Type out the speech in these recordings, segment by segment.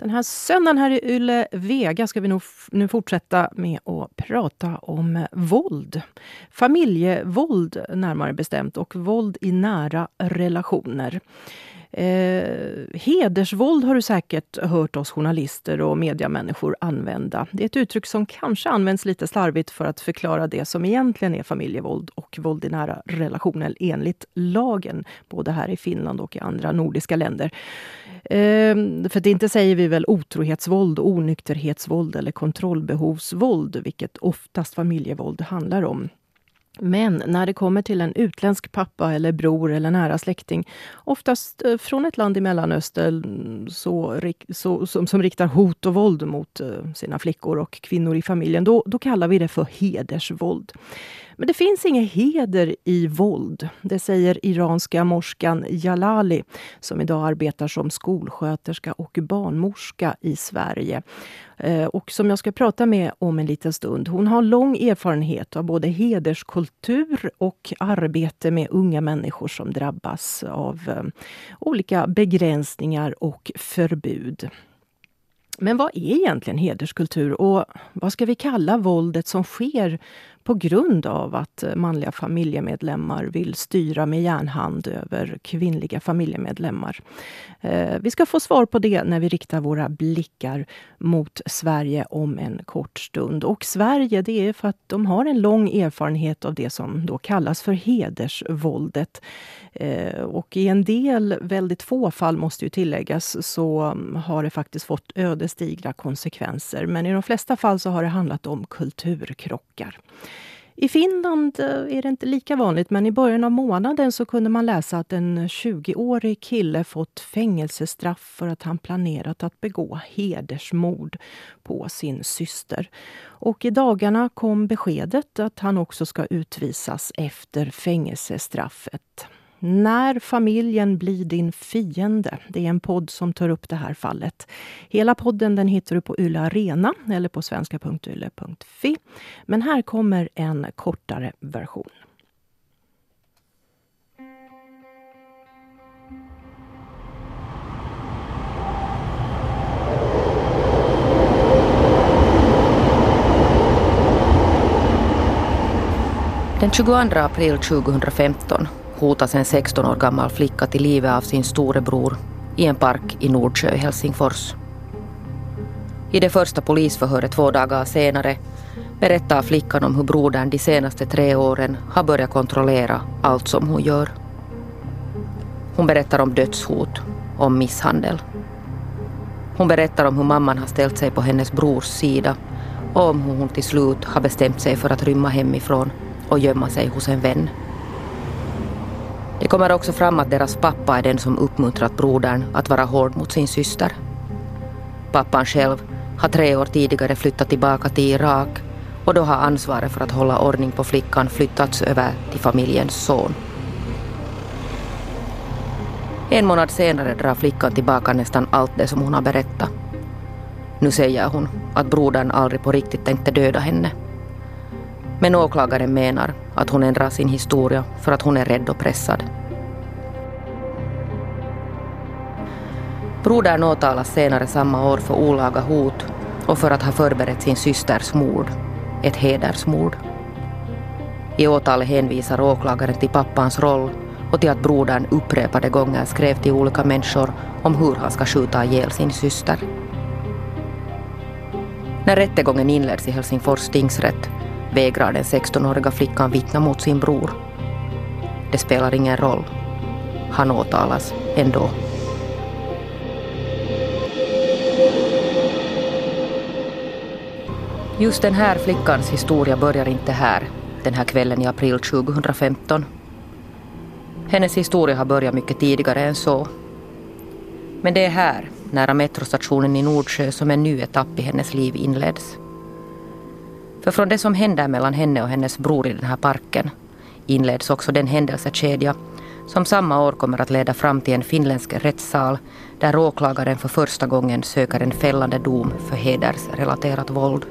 Den här söndagen här i Yle Vega ska vi nog nu fortsätta med att prata om våld. Familjevåld närmare bestämt och våld i nära relationer. Eh, hedersvåld har du säkert hört oss journalister och mediamänniskor använda. Det är ett uttryck som kanske används lite slarvigt för att förklara det som egentligen är familjevåld och våld i nära relationer enligt lagen, både här i Finland och i andra nordiska länder. Ehm, för det inte säger vi väl otrohetsvåld, onykterhetsvåld eller kontrollbehovsvåld, vilket oftast familjevåld handlar om. Men när det kommer till en utländsk pappa eller bror eller nära släkting, oftast eh, från ett land i Mellanöstern, så, så, som, som riktar hot och våld mot eh, sina flickor och kvinnor i familjen, då, då kallar vi det för hedersvåld. Men det finns ingen heder i våld. Det säger iranska morskan Jalali som idag arbetar som skolsköterska och barnmorska i Sverige. Eh, och som jag ska prata med om en liten stund. Hon har lång erfarenhet av både hederskultur och arbete med unga människor som drabbas av eh, olika begränsningar och förbud. Men vad är egentligen hederskultur och vad ska vi kalla våldet som sker på grund av att manliga familjemedlemmar vill styra med järnhand över kvinnliga familjemedlemmar. Eh, vi ska få svar på det när vi riktar våra blickar mot Sverige om en kort stund. Och Sverige, det är för att de har en lång erfarenhet av det som då kallas för hedersvåldet. Eh, och i en del, väldigt få fall måste ju tilläggas, så har det faktiskt fått ödesdigra konsekvenser. Men i de flesta fall så har det handlat om kulturkrockar. I Finland eh, är det inte lika vanligt, men i början av månaden så kunde man läsa att en 20-årig kille fått fängelsestraff för att han planerat att begå hedersmord på sin syster. Och i dagarna kom beskedet att han också ska utvisas efter fängelsestraffet. När familjen blir din fiende. Det är en podd som tar upp det här fallet. Hela podden den hittar du på Yle Arena eller på svenska.yle.fi. Men här kommer en kortare version. Den 22 april 2015 hotas en 16 år gammal flicka till livet av sin storebror i en park i Nordsjö i Helsingfors. I det första polisförhöret två dagar senare berättar flickan om hur brodern de senaste tre åren har börjat kontrollera allt som hon gör. Hon berättar om dödshot, om misshandel. Hon berättar om hur mamman har ställt sig på hennes brors sida och om hur hon till slut har bestämt sig för att rymma hemifrån och gömma sig hos en vän. Det kommer också fram att deras pappa är den som uppmuntrat brodern att vara hård mot sin syster. Pappan själv har tre år tidigare flyttat tillbaka till Irak och då har ansvaret för att hålla ordning på flickan flyttats över till familjens son. En månad senare drar flickan tillbaka nästan allt det som hon har berättat. Nu säger hon att brodern aldrig på riktigt tänkte döda henne. Men åklagaren menar att hon ändrar sin historia för att hon är rädd och pressad. Brodern åtalas senare samma år för olaga hot och för att ha förberett sin systers mord, ett hedersmord. I åtalet hänvisar åklagaren till pappans roll och till att brodern upprepade gånger skrev till olika människor om hur han ska skjuta ihjäl sin syster. När rättegången inleds i Helsingfors tingsrätt vägrar den 16-åriga flickan vittna mot sin bror. Det spelar ingen roll. Han åtalas ändå. Just den här flickans historia börjar inte här, den här kvällen i april 2015. Hennes historia har börjat mycket tidigare än så. Men det är här, nära metrostationen i Nordsjö, som en ny etapp i hennes liv inleds. För från det som händer mellan henne och hennes bror i den här parken inleds också den händelsekedja som samma år kommer att leda fram till en finländsk rättssal där åklagaren för första gången söker en fällande dom för hedersrelaterat våld.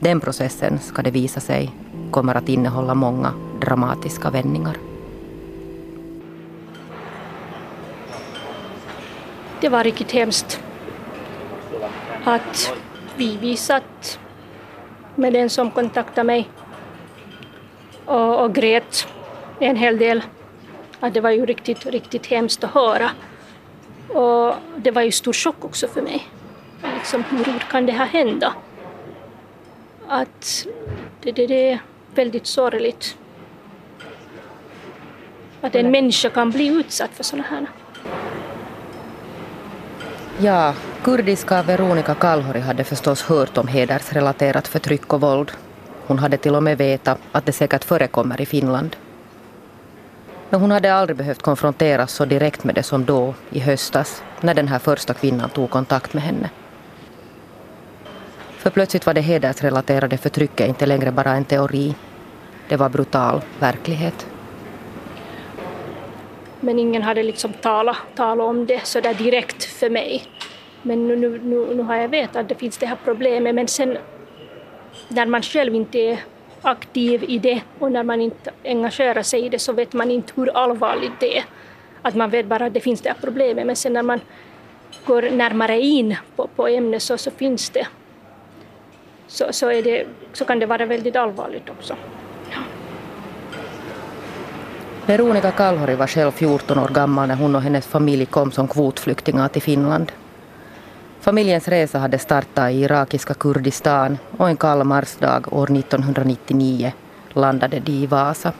Den processen, ska det visa sig, kommer att innehålla många dramatiska vändningar. Det var riktigt hemskt. att vi, visat med den som kontaktade mig och, och grät en hel del. Att det var ju riktigt, riktigt hemskt att höra. Och det var ju stor chock också för mig. Liksom, hur, hur kan det här hända? Att det, det, det är väldigt sorgligt. Att en människa kan bli utsatt för sådana här. Ja, kurdiska Veronica Kalhori hade förstås hört om hedersrelaterat förtryck och våld. Hon hade till och med vetat att det säkert förekommer i Finland. Men hon hade aldrig behövt konfronteras så direkt med det som då, i höstas, när den här första kvinnan tog kontakt med henne. För plötsligt var det hedersrelaterade förtrycket inte längre bara en teori. Det var brutal verklighet. Men ingen hade liksom talat, talat om det så där direkt för mig. Men nu, nu, nu, nu har jag vetat att det finns det här problemet men sen när man själv inte är aktiv i det och när man inte engagerar sig i det så vet man inte hur allvarligt det är. Att man vet bara att det finns det här problemet men sen när man går närmare in på, på ämnet så, så finns det så, så, är det, så kan det vara väldigt allvarligt också. Veronica Kalhori var själv 14 år gammal när hon och hennes familj kom som kvotflyktingar till Finland. Familjens resa hade startat i irakiska Kurdistan och en kall marsdag år 1999 landade de i Vasa.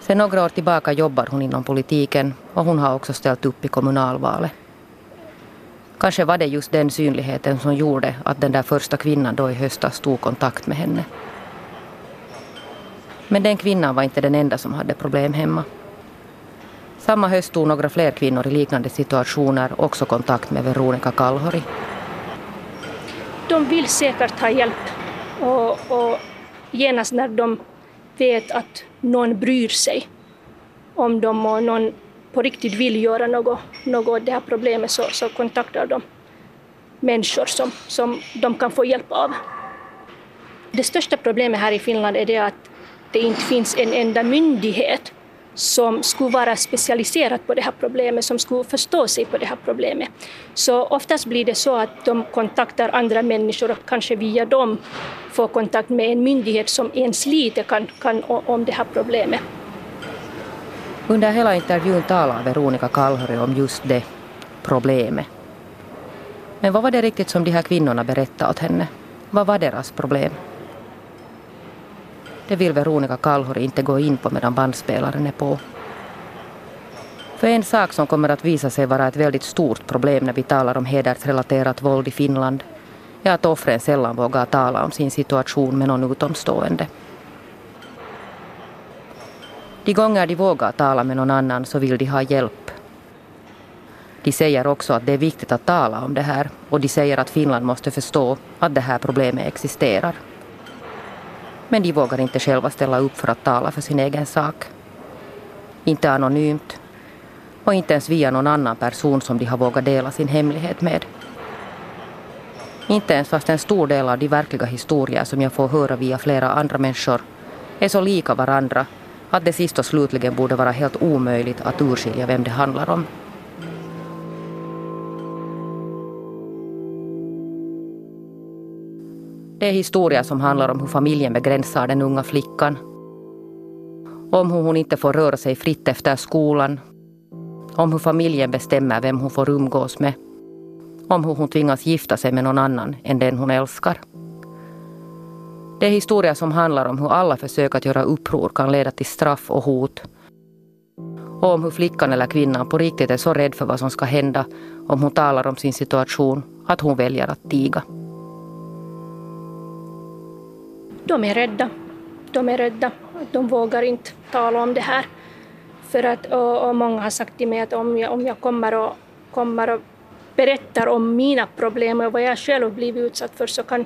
Sedan några år tillbaka jobbar hon inom politiken och hon har också ställt upp i kommunalvalet. Kanske var det just den synligheten som gjorde att den där första kvinnan då i höstas tog kontakt med henne. Men den kvinnan var inte den enda som hade problem hemma. Samma höst tog några fler kvinnor i liknande situationer också kontakt med Veronica Kalhori. De vill säkert ha hjälp och, och genast när de vet att någon bryr sig om dem och någon på riktigt vill göra något, något åt det här problemet så, så kontaktar de människor som, som de kan få hjälp av. Det största problemet här i Finland är det att det inte finns en enda myndighet som skulle vara specialiserad på det här problemet, som skulle förstå sig på det här problemet. Så oftast blir det så att de kontaktar andra människor och kanske via dem får kontakt med en myndighet som ens lite kan, kan om det här problemet. Under hela intervjun talar Veronica Kalhori om just det problemet. Men vad var det riktigt som de här kvinnorna berättade åt henne? Vad var deras problem? Det vill Veronica Kallhor inte gå in på medan bandspelaren är på. För en sak som kommer att visa sig vara ett väldigt stort problem när vi talar om hedersrelaterat våld i Finland är att offren sällan vågar tala om sin situation med någon utomstående. De gånger de vågar tala med någon annan så vill de ha hjälp. De säger också att det är viktigt att tala om det här och de säger att Finland måste förstå att det här problemet existerar. Men de vågar inte själva ställa upp för att tala för sin egen sak. Inte anonymt och inte ens via någon annan person som de har vågat dela sin hemlighet med. Inte ens fast en stor del av de verkliga historier som jag får höra via flera andra människor är så lika varandra att det sist och slutligen borde vara helt omöjligt att urskilja vem det handlar om. Det är historier som handlar om hur familjen begränsar den unga flickan. Om hur hon inte får röra sig fritt efter skolan. Om hur familjen bestämmer vem hon får umgås med. Om hur hon tvingas gifta sig med någon annan än den hon älskar. Det är historier som handlar om hur alla försök att göra uppror kan leda till straff och hot. Och om hur flickan eller kvinnan på riktigt är så rädd för vad som ska hända om hon talar om sin situation att hon väljer att tiga. De är rädda. De är rädda. De vågar inte tala om det här. För att, och, och många har sagt till mig att om jag, om jag kommer, och, kommer och berättar om mina problem och vad jag själv blivit utsatt för så kan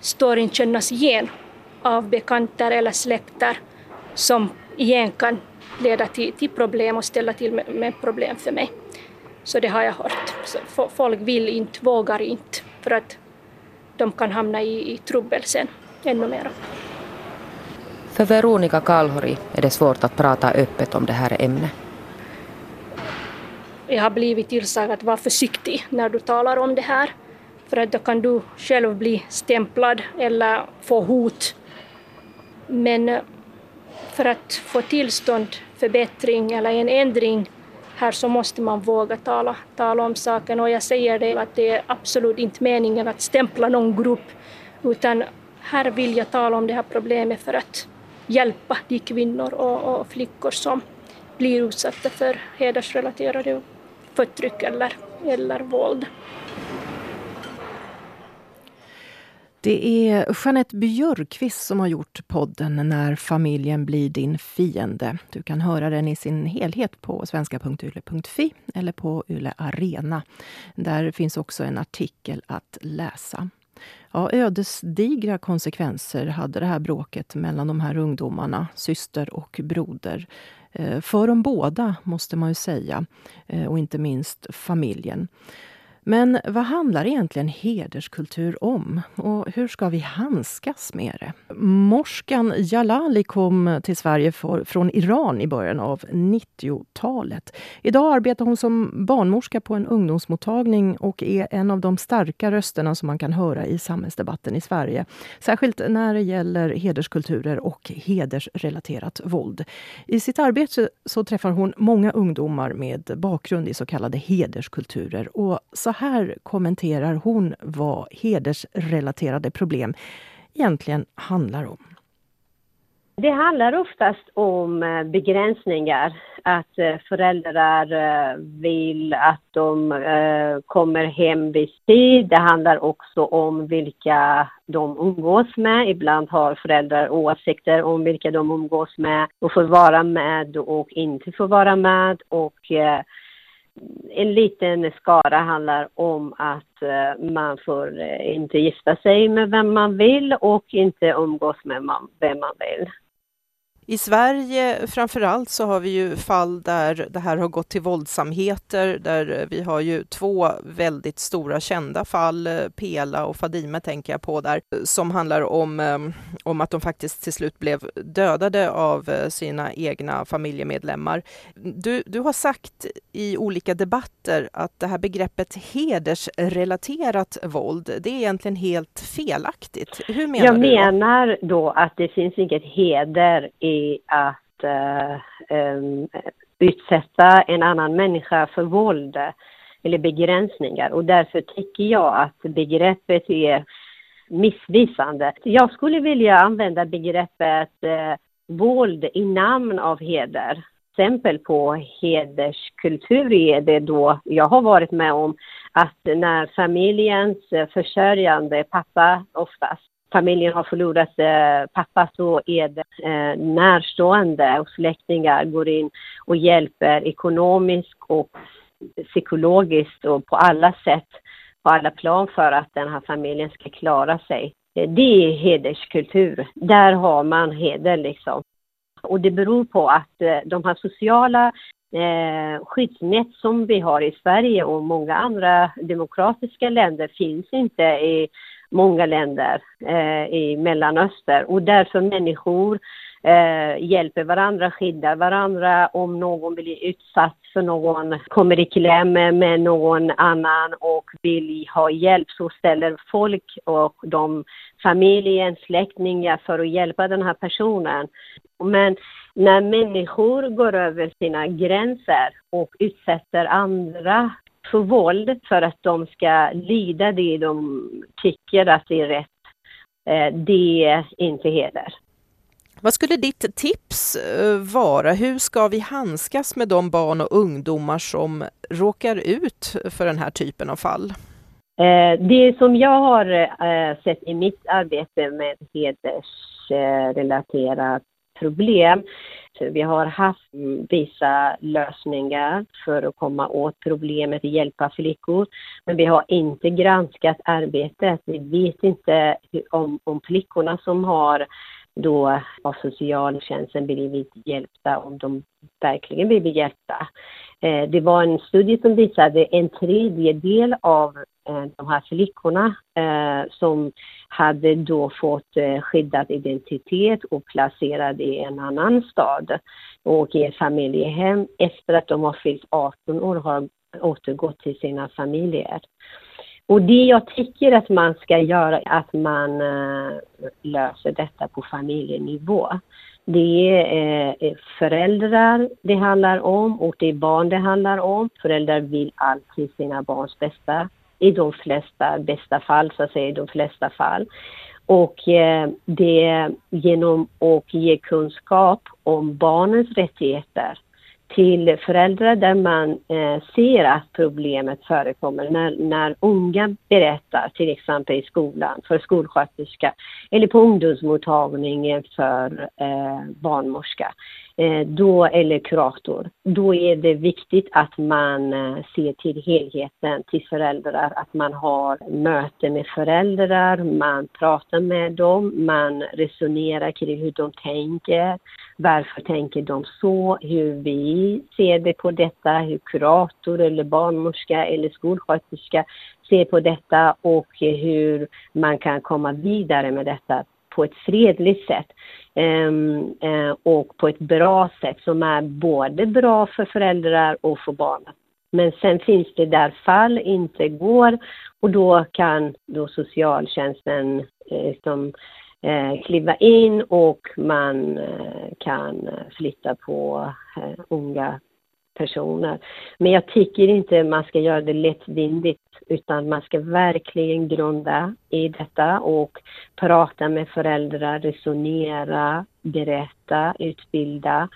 storyn kännas igen av bekanta eller släkter som igen kan leda till, till problem och ställa till med, med, problem för mig. Så det har jag hört. Så folk vill inte, vågar inte, för att de kan hamna i, i trubbel sen ännu mer. För Veronica Kalhori är det svårt att prata öppet om det här ämnet. jag har blivit tillsagd att vara försiktig när du talar om det här, för att då kan du själv bli stämplad eller få hot. Men eh, för att få tillstånd förbättring eller en ändring här så måste man våga tala, tala om saken och jag säger det att det är absolut inte meningen att stämpla någon grupp utan här vill jag tala om det här problemet för att hjälpa de kvinnor och, och flickor som blir utsatta för hedersrelaterade förtryck eller, eller våld. Det är Jeanette Björkqvist som har gjort podden När familjen blir din fiende. Du kan höra den i sin helhet på svenska.yle.fi eller på Yle Arena. Där finns också en artikel att läsa. Ja, ödesdigra konsekvenser hade det här bråket mellan de här ungdomarna, syster och broder. Eh, för de båda, måste man ju säga, eh, och inte minst familjen. Men vad handlar egentligen hederskultur om? Och hur ska vi handskas med det? Morskan Jalali kom till Sverige för, från Iran i början av 90-talet. Idag arbetar hon som barnmorska på en ungdomsmottagning och är en av de starka rösterna som man kan höra i samhällsdebatten i Sverige. Särskilt när det gäller hederskulturer och hedersrelaterat våld. I sitt arbete så träffar hon många ungdomar med bakgrund i så kallade hederskulturer. Och så här kommenterar hon vad hedersrelaterade problem egentligen handlar om. Det handlar oftast om eh, begränsningar. Att eh, föräldrar eh, vill att de kommer hem vid tid. Det handlar också om vilka de umgås med. Ibland har föräldrar åsikter om vilka de umgås med och får vara med och inte får vara med. Och en liten skara handlar om att eh, man får eh, inte gifta sig med vem man vill och inte umgås med vem man vill. I Sverige framförallt så har vi ju fall där det här har gått till våldsamheter, där vi har ju två väldigt stora kända fall, Pela och Fadime tänker jag på där, som handlar om, eh, om att de faktiskt till slut blev dödade av eh, sina egna familjemedlemmar. Du, du har sagt i olika debatter att det här begreppet hedersrelaterat våld, det är egentligen helt felaktigt. Hur menar jag du? Jag menar då att det finns inget heder i att uh, um, utsätta en annan människa för våld eller begränsningar och därför tycker jag att begreppet är missvisande. Jag skulle vilja använda begreppet uh, våld i namn av heder. Exempel på hederskultur är det då jag har varit med om att när familjens eh, försörjande pappa oftast familjen har förlorat eh, pappa så är det eh, närstående och släktingar går in och hjälper ekonomiskt och psykologiskt och på alla sätt, på alla plan för att den här familjen ska klara sig. Eh, det är hederskultur. Där har man heder liksom. Och det beror på att eh, de här sociala eh, skyddsnät som vi har i Sverige och många andra demokratiska länder finns inte i många länder eh, i Mellanöstern och därför människor eh, hjälper varandra, skyddar varandra om någon blir utsatt för någon, kommer i kläm med någon annan och vill ha hjälp så ställer folk och de familjen, släktingar för att hjälpa den här personen. Men när människor går över sina gränser och utsätter andra för våld för att de ska lyda det de tycker att det är rätt. Eh, det är inte heder. Vad skulle ditt tips eh, vara? Hur ska vi handskas med de barn och ungdomar som råkar ut för den här typen av fall? Eh, det som jag har sett i mitt arbete med hedersrelaterat problem vi har haft vissa lösningar för att komma åt problemet och hjälpa flickor. Men vi har inte granskat arbetet. Vi vet inte om, om flickorna som har då har socialtjänsten blivit hjälpta, om de verkligen blivit hjälpta. Eh, det var en studie som visade en tredjedel av eh, de här flickorna eh, som hade då fått skyddad identitet och placerad i en annan stad och i ett familjehem efter att de har fyllt 18 år har återgått till sina familjer. Och det jag tycker att man ska göra är att man eh, löser detta på familjenivå. Det är eh, föräldrar det handlar om och det är barn det handlar om. Föräldrar vill alltid sina barns bästa i de flesta, bästa fall, så att säga, i de flesta fall. Och eh, det genom att ge kunskap om barnens rättigheter till föräldrar där man eh, ser att problemet förekommer. När, när unga berättar, till exempel i skolan för skolsköterska eller på ungdomsmottagningen för eh, barnmorska Eh, då, eller kurator, då är det viktigt att man eh, ser till helheten, till föräldrar, att man har möte med föräldrar, man pratar med dem, man resonerar kring hur de tänker, varför tänker de så, hur vi ser det på detta, hur kurator eller barnmorska eller skolsköterska ser på detta? Och hur man kan komma vidare med detta? På ett fredligt sätt ehm, eh, och på ett bra sätt som är både bra för föräldrar och för barnen. Men sen finns det där fall inte går och då kan då socialtjänsten liksom, kliva in och man kan flytta på unga personer. Men jag tycker inte man ska göra det lättvindigt utan man ska verkligen grunda i detta och prata med föräldrar, resonera, berätta, utbilda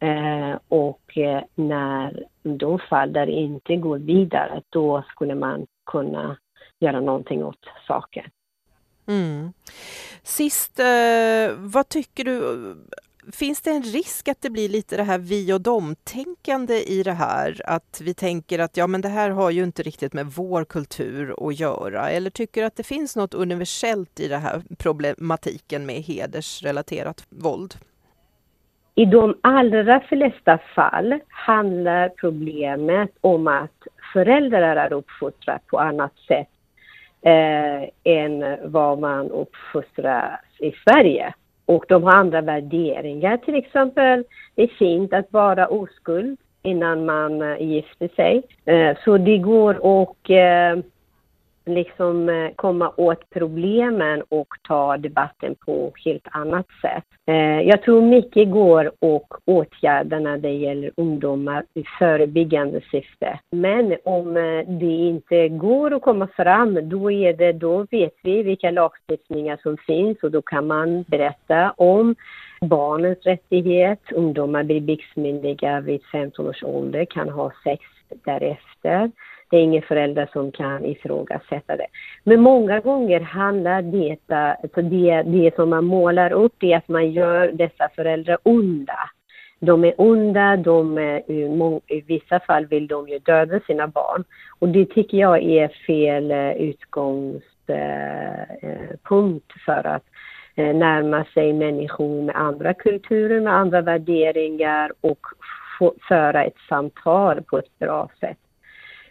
eh, och eh, när de fall där det inte går vidare, då skulle man kunna göra någonting åt saken. Mm. Sist, eh, vad tycker du finns det en risk att det blir lite det här vi och dem-tänkande i det här? Att vi tänker att ja, men det här har ju inte riktigt med vår kultur att göra. Eller tycker du att det finns något universellt i den här problematiken med hedersrelaterat våld? I de allra flesta fall handlar problemet om att föräldrar är uppfostrade på annat sätt eh, än vad man uppfostras i Sverige och de har andra värderingar. Till exempel, det är fint att vara oskuld innan man eh, gifter sig. Eh, så det går att liksom eh, komma åt problemen och ta debatten på helt annat sätt. Eh, jag tror mycket går att åtgärda när det gäller ungdomar i förebyggande syfte. Men om eh, det inte går att komma fram, då, är det, då vet vi vilka lagstiftningar som finns och då kan man berätta om barnens rättighet. Ungdomar blir byxmyndiga vid 15 års ålder, kan ha sex därefter. Det är ingen förälder som kan ifrågasätta det. Men många gånger handlar det, alltså det, det som man målar upp, det är att man gör dessa föräldrar onda. De är onda, de är, i vissa fall vill de ju döda sina barn. Och det tycker jag är fel eh, utgångspunkt eh, eh, för att närma sig människor med andra kulturer, med andra värderingar och föra ett samtal på ett bra sätt.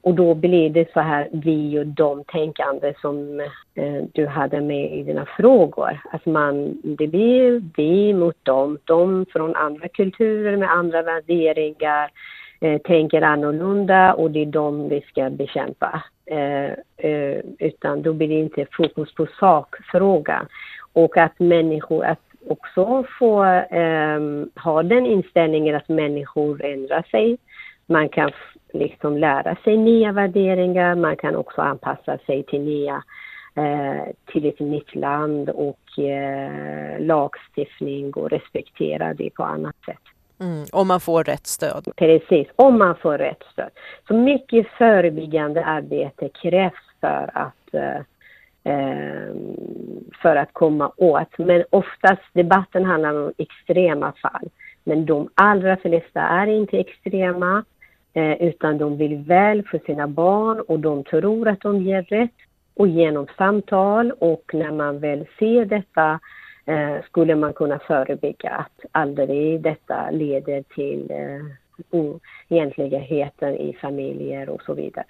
Och då blir det så här vi och de tänkande som eh, du hade med i dina frågor. Att man, det blir vi mot dem, de från andra kulturer med andra värderingar eh, tänker annorlunda och det är de vi ska bekämpa. Eh, eh, utan då blir det inte fokus på sakfrågan. Och att människor, att också få eh, ha den inställningen att människor ändrar sig. Man kan liksom lära sig nya värderingar, man kan också anpassa sig till nya eh, till ett nytt land och eh, lagstiftning och respektera det på annat sätt. Mm, om man får rätt stöd. Precis, om man får rätt stöd. Så mycket förebyggande arbete krävs för att eh, eh för att komma åt. Men oftast debatten handlar om extrema fall. Men de allra flesta är inte extrema. Eh, utan de vill väl för sina barn och de tror att de ger rätt. Och genom samtal och när man väl ser detta eh, skulle man kunna förebygga att aldrig detta leder till eh, oegentligheter i familjer och så vidare.